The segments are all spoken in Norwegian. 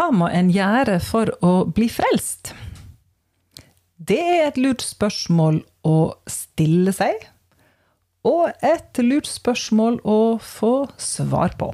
Hva må en gjøre for å bli frelst? Det er et lurt spørsmål å stille seg, og et lurt spørsmål å få svar på.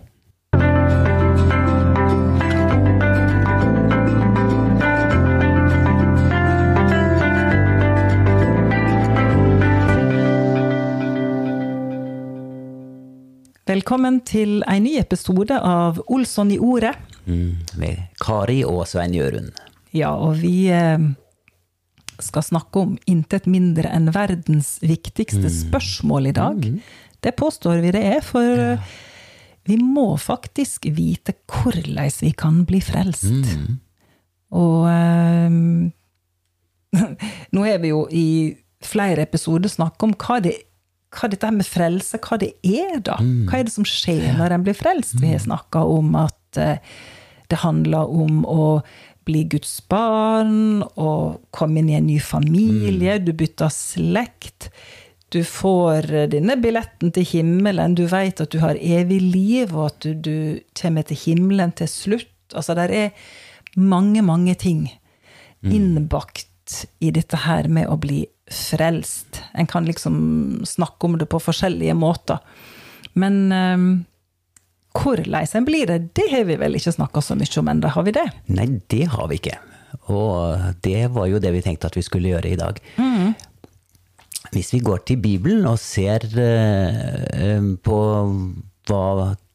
Velkommen til en ny episode av Olsson i ordet. Mm, med Kari og Svein Jørund. Ja, og vi eh, skal snakke om intet mindre enn verdens viktigste spørsmål i dag. Det påstår vi det er, for ja. vi må faktisk vite hvordan vi kan bli frelst. Og um, nå er vi jo i flere episoder snakket om hva det hva dette med frelse, hva det er, da? Hva er det som skjer når en blir frelst? Vi har snakka om at eh, det handler om å bli Guds barn, og komme inn i en ny familie, du bytter slekt. Du får denne billetten til himmelen, du vet at du har evig liv, og at du, du kommer til himmelen til slutt. Altså, det er mange, mange ting innbakt i dette her med å bli frelst. En kan liksom snakke om det på forskjellige måter. Men um, hvordan en blir det, det har vi vel ikke snakka så mye om ennå, har vi det? Nei, det har vi ikke. Og det var jo det vi tenkte at vi skulle gjøre i dag. Hvis vi går til Bibelen og ser eh, på hva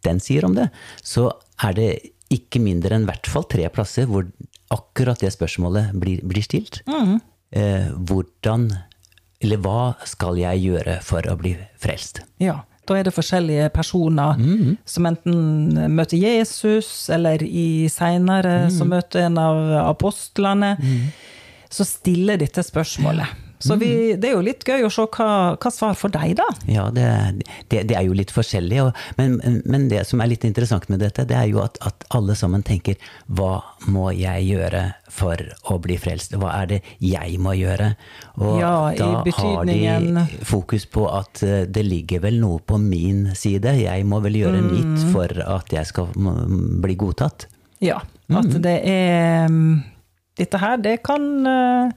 den sier om det, så er det ikke mindre enn i hvert fall tre plasser hvor akkurat det spørsmålet blir, blir stilt. Mm. hvordan, eller hva skal jeg gjøre for å bli frelst? Ja. Da er det forskjellige personer som enten møter Jesus, eller i seinere som møter en av apostlene. Så stiller dette spørsmålet. Så vi, det er jo litt gøy å se hva, hva svar for deg, da. Ja, det, det, det er jo litt forskjellig. Og, men, men det som er litt interessant med dette, det er jo at, at alle sammen tenker hva må jeg gjøre for å bli frelst? Hva er det jeg må gjøre? Og Ja, i da har de fokus på at eh, det ligger vel noe på min side. Jeg må vel gjøre Mm. mitt for at jeg skal mm, bli godtatt. Ja. At det er mm, Dette her, det kan, eh,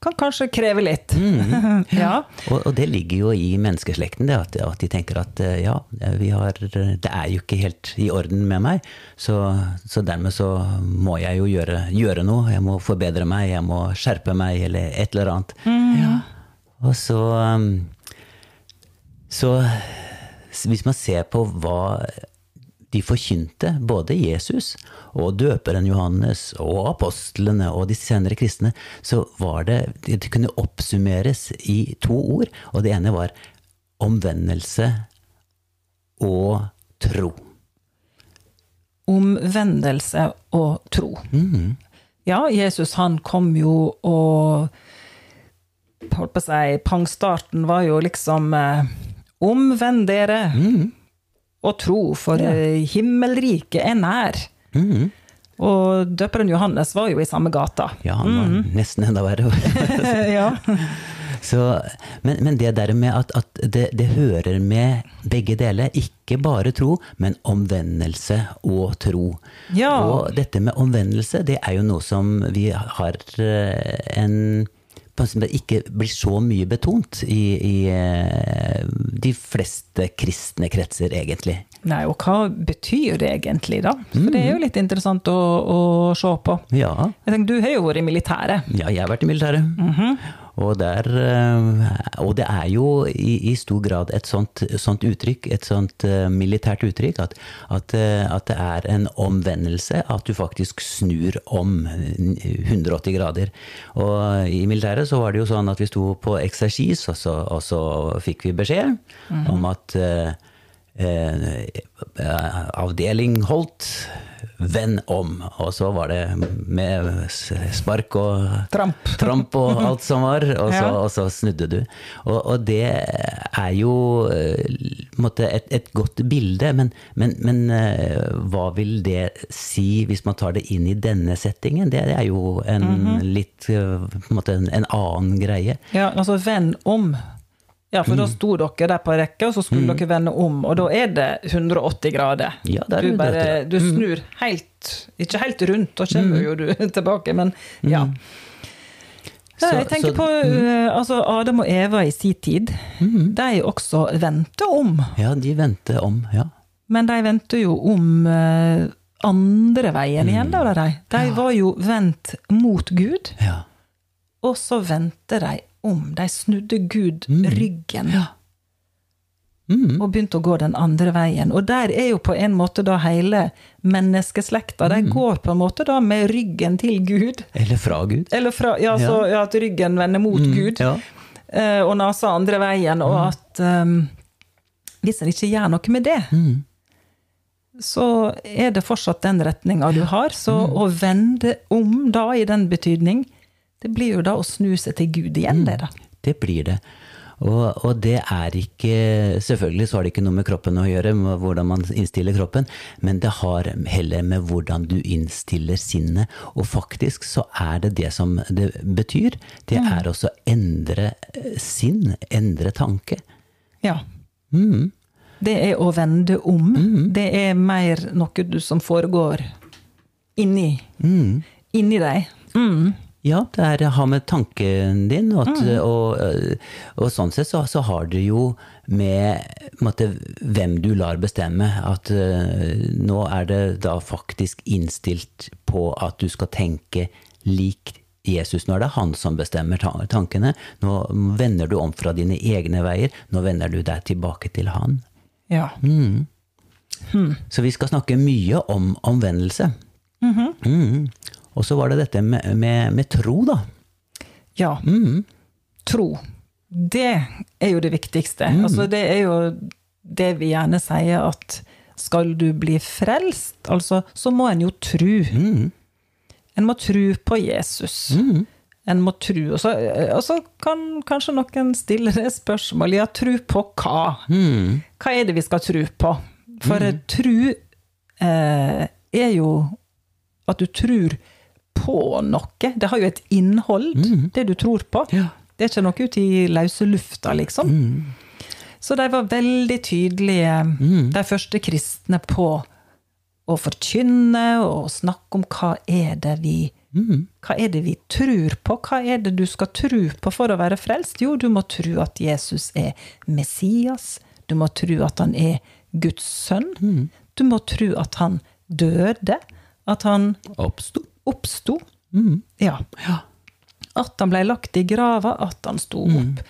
kan kanskje kreve litt. ja. Og, og det ligger jo i menneskeslekten, det at, at de tenker at eh, ja, vi har, det er jo ikke helt i orden med meg, så, så dermed så må jeg jo gjøre, gjøre noe. Jeg må forbedre meg, jeg må skjerpe meg, eller et eller annet. Og så um, Så hvis man ser på hva de forkynte, både Jesus og døperen Johannes og apostlene og de senere kristne, så var det Det kunne oppsummeres i to ord, og det ene var omvendelse og tro. Omvendelse og tro. Ja, Jesus han kom jo og Holdt på å si Pangstarten var jo liksom eh, Omvend dere og tro, for ja. himmelriket er nær. Og døperen Johannes var jo i samme gata. Ja, han var nesten enda verre. ja. Så, men, men det der med at, at det, det hører med begge deler, ikke bare tro, men omvendelse og tro. Ja. Og dette med omvendelse, det er jo noe som vi har eh, en ikke blir så mye betont i, i eh, de fleste kristne kretser, egentlig. Nei, og hva betyr det egentlig, da? For det er jo litt interessant å, å se på. Ja, Jeg tenker, Du har jo vært i militæret. Ja, jeg har vært i militæret. Og, der, eh, og det er jo i, i stor grad et sånt, sånt uttrykk, et sånt eh, militært uttrykk, at, at, eh, at det er en omvendelse, at du faktisk snur om 180 grader. Og i militæret så var det jo sånn at vi sto på eksersis, og så, og så fikk vi beskjed om at eh, eh, avdeling holdt, vend om. Og så var det med spark og Tramp. tramp og alt som var, og så, Ja. og så snudde du. Og, og det er jo eh, måte et, et godt bilde, men, men, men eh, hva vil det si hvis man tar det inn i denne settingen? Det er jo en litt eh, på en en, en annen greie. Ja, altså vend om. Ja, for da sto dere der på rekke, og så skulle dere vende om, og da er det 180 grader. Ja, det er du, bare, du snur helt Ikke helt rundt, da kommer jo du tilbake, men ja. Ja, Så- jeg tenker så- på mm. altså Adam og Eva i sin tid. De også vendte om. Ja, de vendte om, ja. Men de vendte jo om eh, andre veien igjen, da, de. De var jo vendt mot Gud, Ja. og så vendte de om. De snudde Gud ryggen. Mm. Og begynte å gå den andre veien. Og der er jo på en måte da hele menneskeslekta. De går på en måte da med ryggen til Gud. Eller fra Gud. Eller fra, ja, så, ja, at ryggen vender mot Gud, Ja. eh, og nesa andre veien. Og at um, hvis en ikke gjør noe med det, Mm. så er det fortsatt den retninga du har. Så å vende om da i den betydning, det blir jo da å snu seg til Gud igjen, det da. Det blir det. Og, og det er ikke Selvfølgelig så har det ikke noe med kroppen å gjøre, med hvordan man innstiller kroppen, men det har heller med hvordan du innstiller sinnet. Og faktisk så er det det som det betyr. Det er også endre eh, sinn, endre tanke. Ja. Mm. Det er å vende om. Det er mer noe du som foregår inni, Mm. inni deg. Mm. Ja, det er å ha med tanken din, og, at, og, øh, og sånn sett så, så har det jo med måtte, hvem du lar bestemme, at uh, nå er det da faktisk innstilt på at du skal tenke lik Jesus. Nå er det han som bestemmer tankene. Nå vender du om fra dine egne veier. Nå vender du deg tilbake til han. Ja. Så vi skal snakke mye om omvendelse. mm. Og så var det dette med, med, med tro, da. ja. Tro. Det er jo det viktigste. Altså, det er jo det vi gjerne sier at skal du bli frelst, altså, så må en jo tru. En må tru på Jesus. En må tru. Og så, og så kan kanskje noen stille det spørsmålet, ja, tru på hva? Hva er det vi skal tru på? For tru eh, er jo at du tror på noe. Det har jo et innhold, det du tror på. Ja. Det er ikke noe ute i løse lufta, liksom. Så de var veldig tydelige, de første kristne, på å forkynne og snakke om hva er det vi Hva er det vi tror på? Hva er det du skal tro på for å være frelst? Jo, du må tro at Jesus er Messias. Du må tro at han er Guds sønn. Du må tro at han døde. At han Oppsto. Oppsto. Ja. At han ble lagt i grava, at han sto opp.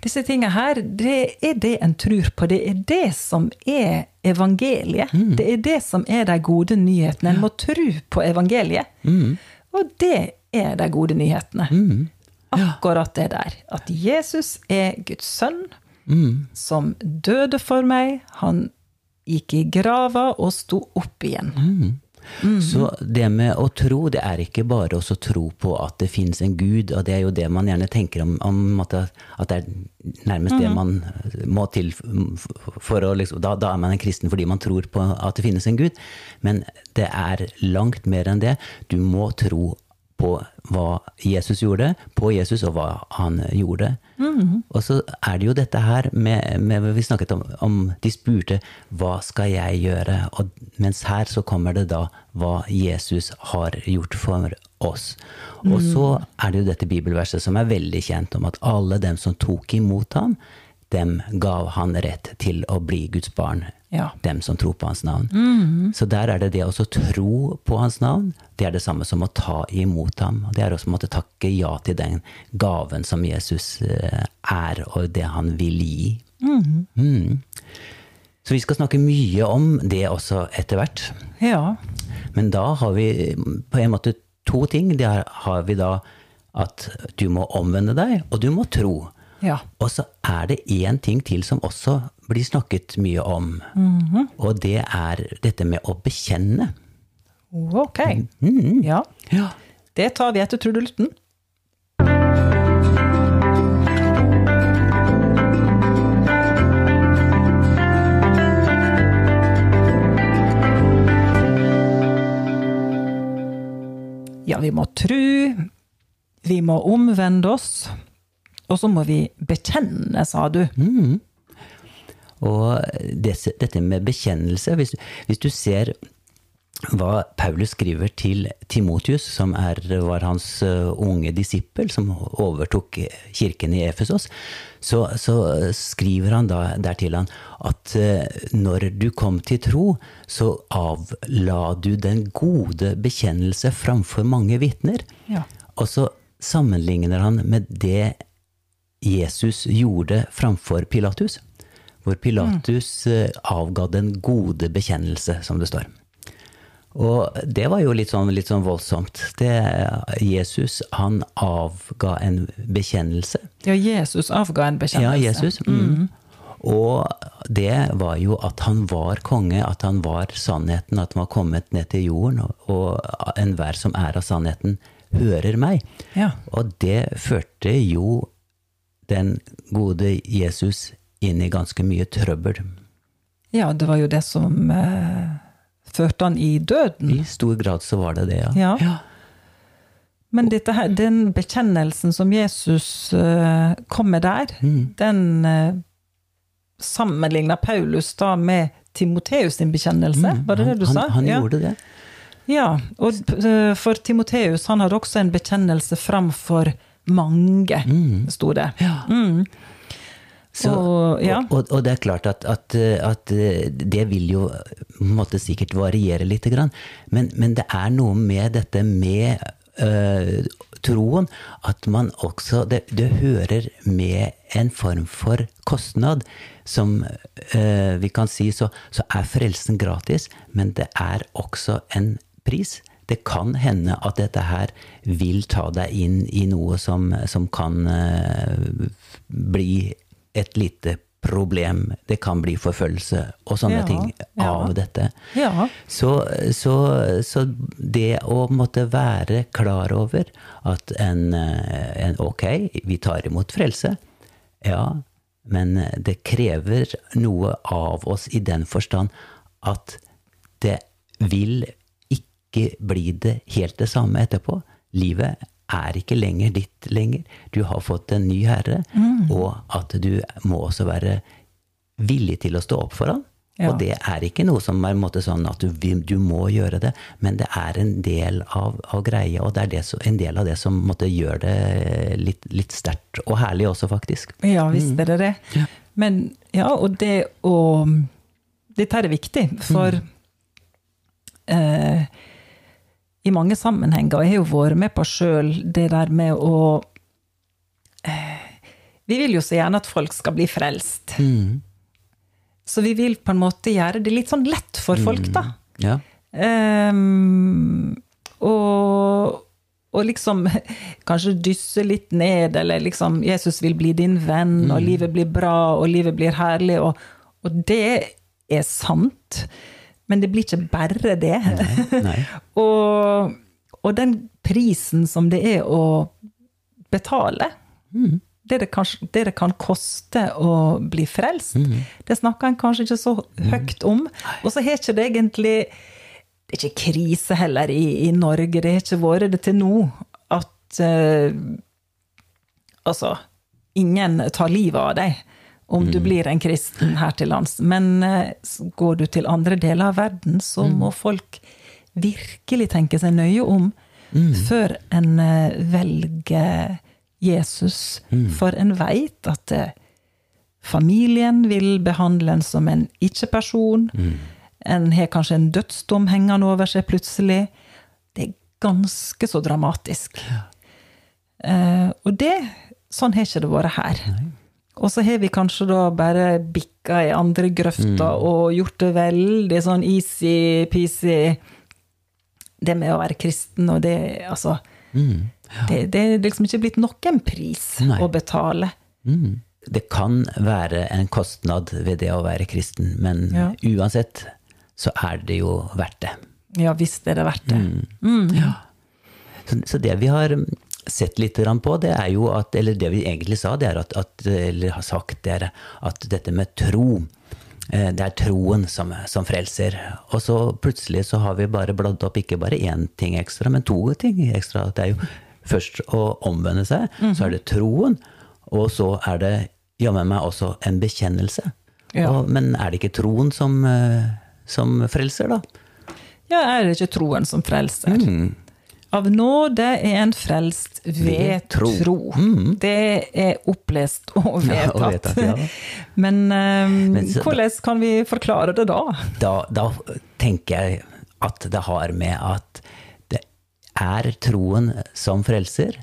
Disse tingene her, det er det en tror på. Det er det som er evangeliet. Det er det som er de gode nyhetene. En må tro på evangeliet. Og det er de gode nyhetene. Akkurat det der. At Jesus er Guds sønn, som døde for meg. Han gikk i grava og sto opp igjen. Så det med å tro, det er ikke bare å tro på at det finnes en gud, og det er jo det man gjerne tenker om, om at, det, at det er nærmest det man må til for å liksom da, da er man en kristen fordi man tror på at det finnes en gud. Men det er langt mer enn det. Du må tro på hva Jesus gjorde, på Jesus og hva han gjorde. Og så er det jo dette her med, med Vi snakket om, om De spurte hva skal jeg gjøre? Og mens her så kommer det da hva Jesus har gjort for oss. Og så er det jo dette bibelverset som er veldig kjent om at alle dem som tok imot ham, dem gav han rett til å bli Guds barn. Ja. Dem som tror på hans navn. Så der er det det å tro på hans navn. Det er det samme som å ta imot ham. Det er også å måtte takke ja til den gaven som Jesus eh, er, og det han vil gi. Mm. Så vi skal snakke mye om det også etter hvert. Ja. Men da har vi på en måte to ting. Det har vi da at du må omvende deg, og du må tro. Ja. Og så er det én ting til som også blir snakket mye om. Og det er dette med å bekjenne. Ok. Ja. Ja. Det tar vi etter trudelutten. Ja, vi må tru, vi må omvende oss, Og så må vi bekjenne, sa du. Og desse, dette med bekjennelse hvis, hvis du ser hva Paulus skriver til Timotius, som er, var hans uh, unge disippel, som overtok kirken i Efesos, så, så skriver han da der til han at uh, når du kom til tro, så avla du den gode bekjennelse framfor mange vitner. Ja. Og så sammenligner han med det Jesus gjorde framfor Pilatus. Hvor Pilatus mm. avga den gode bekjennelse, som det står. Og det var jo litt sånn, litt sånn voldsomt. Det, Jesus, han avga en bekjennelse. Ja, Jesus avga en bekjennelse. Ja, Jesus. Mm. Og det var jo at han var konge, at han var sannheten, at han var kommet ned til jorden. Og, og enhver som er av sannheten, hører meg. Ja. Og det førte jo den gode Jesus inn i ganske mye trøbbel. Ja, det var jo det som eh, førte han i døden. I stor grad så var det det, ja. Ja. Men dette her, den bekjennelsen som Jesus eh, kom med der, Mm. den eh, sammenligna Paulus da med Timoteus sin bekjennelse, var det det du Mm. sa? Han, han ja. gjorde det. Ja, og eh, for Timoteus, han hadde også en bekjennelse framfor mange, sto det. Mm. Så, Og, ja. og, og, og det er klart at, at, at det vil jo måtte sikkert variere litt. Men, men det er noe med dette med øh, troen at man også det, det hører med en form for kostnad. Som øh, vi kan si, så, så er frelsen gratis, men det er også en pris. Det kan hende at dette her vil ta deg inn i noe som, som kan uh, bli et lite problem. Det kan bli forfølgelse og sånne Ja, ting ja. av dette. Ja. Så, så, så det å måtte være klar over at en, eh, en Ok, vi tar imot frelse. Ja, men det krever noe av oss i den forstand at det vil ikke bli det helt det samme etterpå. Livet er ikke lenger ditt lenger. Du har fått en ny herre, og at du må også være villig til å stå opp for ham. Ja. Og det er ikke noe som er en måte sånn at du, du må gjøre det, men det er en del av, av greia, og det er det, en del av det som måtte gjøre det litt, litt sterkt, og herlig også, faktisk. Ja, visst er det det. Men ja, og det å Dette er viktig, for eh, i mange sammenhenger, og jeg har jo vært med på sjøl det der med å eh, Vi vil jo så gjerne at folk skal bli frelst. Så vi vil på en måte gjøre det litt sånn lett for folk, da. Ja. Um, og, og liksom kanskje dysse litt ned, eller liksom 'Jesus vil bli din venn', og 'livet blir bra', og 'livet blir herlig', og, og det er sant. Men det blir ikke bare det. Nei. og, og den prisen som det er å betale det, det, kanskje, det det kan koste å bli frelst, det snakker en kanskje ikke så høyt om. Og så har ikke det egentlig Det er ikke krise heller i, i Norge, det har ikke vært det til nå at uh, Altså, ingen tar livet av deg om du blir en kristen her til lands. Men eh, går du til andre deler av verden, så må folk virkelig tenke seg nøye om før en eh, velger Jesus. For en veit at eh, familien vil behandle en som en ikke-person. En har kanskje en dødsdom hengende over seg plutselig. Det er ganske så dramatisk. Eh, og det, sånn har ikke det vært her. Og så har vi kanskje da bare bikka i andre grøfta og gjort det veldig sånn easy-peasy. Det med å være kristen og det, altså det, det er liksom ikke blitt noen pris Nei. å betale. Mm. Det kan være en kostnad ved det å være kristen, men Ja. uansett så er det jo verdt det. Ja visst er det verdt det. Så, så det vi har sett litt på, det er jo at Eller det vi egentlig sa, det er at, at Eller har sagt, det er at dette med tro eh, det er troen som, som frelser. Og så plutselig så har vi bare bladd opp ikke bare én ting ekstra, men to ting ekstra. Det er jo først å omvende seg, så er det troen. Og så er det jammen meg også en bekjennelse. Ja. Og, men er det ikke troen som, eh, som frelser, da? Ja, er det ikke troen som frelser? Mm. Av nåde er en frelst ved tro. tro. Mm. Det er opplest og Ja, vedtatt. og vedtatt, ja. Men, um, Men så- hvordan kan vi forklare det da? da, da tenker jeg at det har med at det er troen som frelser,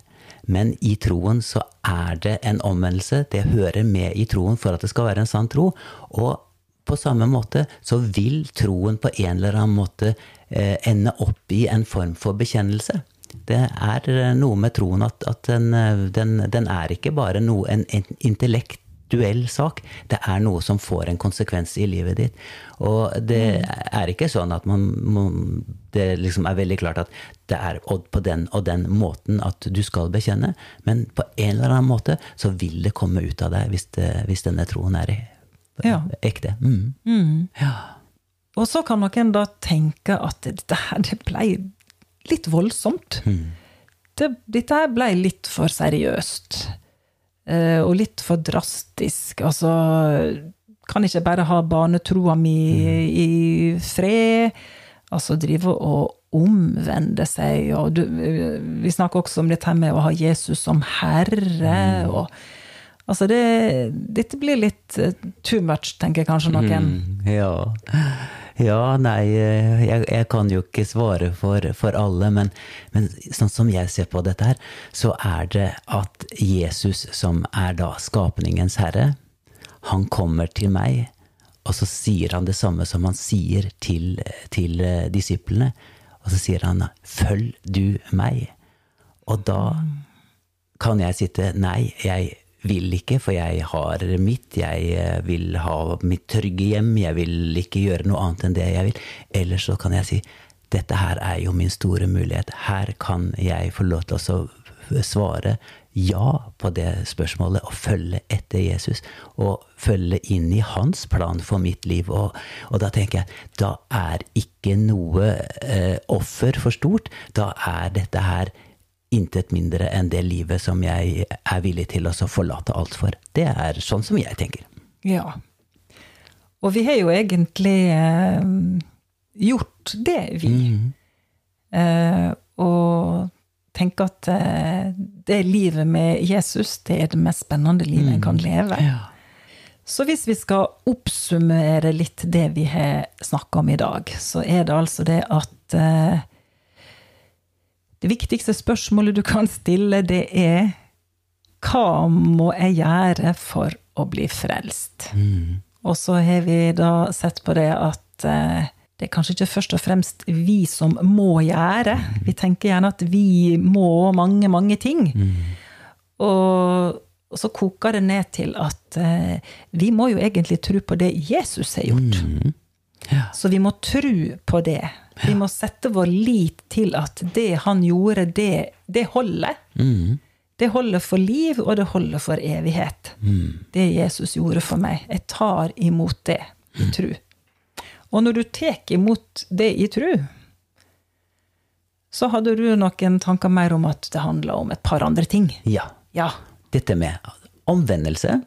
men i troen så er det en omvendelse. Det hører med i troen for at det skal være en sann tro. Og på samme måte så vil troen på en eller annen måte ende opp i en form for bekjennelse. Det er eh, noe med troen at, at den, eh, den, den er ikke bare noe, en, en intellektuell sak. Det er noe som får en konsekvens i livet ditt. Og det er ikke sånn at man må Det liksom er veldig klart at det er på den og den måten at du skal bekjenne, men på en eller annen måte så vil det komme ut av deg hvis, det, hvis denne troen er ekte. Mm. Og så kan noen da tenke at dette her, det ble litt voldsomt. Det, dette her ble litt for seriøst. eh, Og litt for drastisk. Altså Kan ikke bare ha barnetroa mi i fred. Altså drive og omvende seg. Og du, vi snakker også om dette med å ha Jesus som herre. og Altså det, dette blir litt eh, too much, tenker kanskje noen. Mm, ja. Ja, nei, eh, jeg, jeg kan jo ikke svare for, for alle, men, men sånn som jeg ser på dette her, så er det at Jesus, som er da skapningens herre, han kommer til meg, og så sier han det samme som han sier til, til eh, disiplene. Og så sier han 'følg du meg'. Og da kan jeg sitte Nei, jeg vil ikke, for jeg har mitt. Jeg eh, vil ha mitt trygge hjem. Jeg vil ikke gjøre noe annet enn det jeg vil. Eller så kan jeg si dette her er jo min store mulighet. Her kan jeg få lov til å svare ja på det spørsmålet og følge etter Jesus. Og følge inn i hans plan for mitt liv. Og, og da tenker jeg, da er ikke noe eh, offer for stort. Da er dette her intet mindre enn det livet som jeg er villig til å forlate alt for. Det er sånn som jeg tenker. Ja. Og vi har jo egentlig eh, gjort det, vi. Eh, og tenker at eh, det livet med Jesus, det er det mest spennende livet en kan leve. Så hvis vi skal oppsummere litt det vi har snakka om i dag, så er det altså det at eh, det viktigste spørsmålet du kan stille, det er hva må jeg gjøre for å bli frelst? Og så har vi da sett på det at eh, det er kanskje ikke først og fremst vi som må gjøre. Vi tenker gjerne at vi må mange, mange ting. Og, og så koker det ned til at eh, vi må jo egentlig tro på det Jesus har gjort. Ja. Så vi må tro på det. Vi må sette vår lit til at det han gjorde, det, det holder. Mm. Det holder for liv, og det holder for evighet. Det Jesus gjorde for meg. Jeg tar imot det i tru. Og når du tar imot det i tru, så hadde du noen tanker mer om at det handler om et par andre ting. ja. Ja. Dette med omvendelse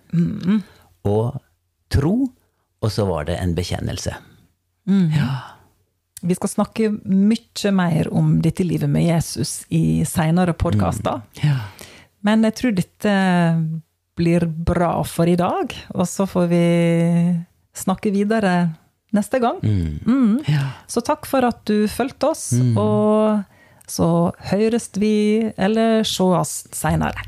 og tro, og så var det en bekjennelse. Vi skal snakke mye mer om dette livet med Jesus i seinere podkaster. Ja. Men jeg tror dette blir bra for i dag, og så får vi snakke videre neste gang. Mm. Ja. Så takk for at du fulgte oss, og så høres vi eller sees seinere.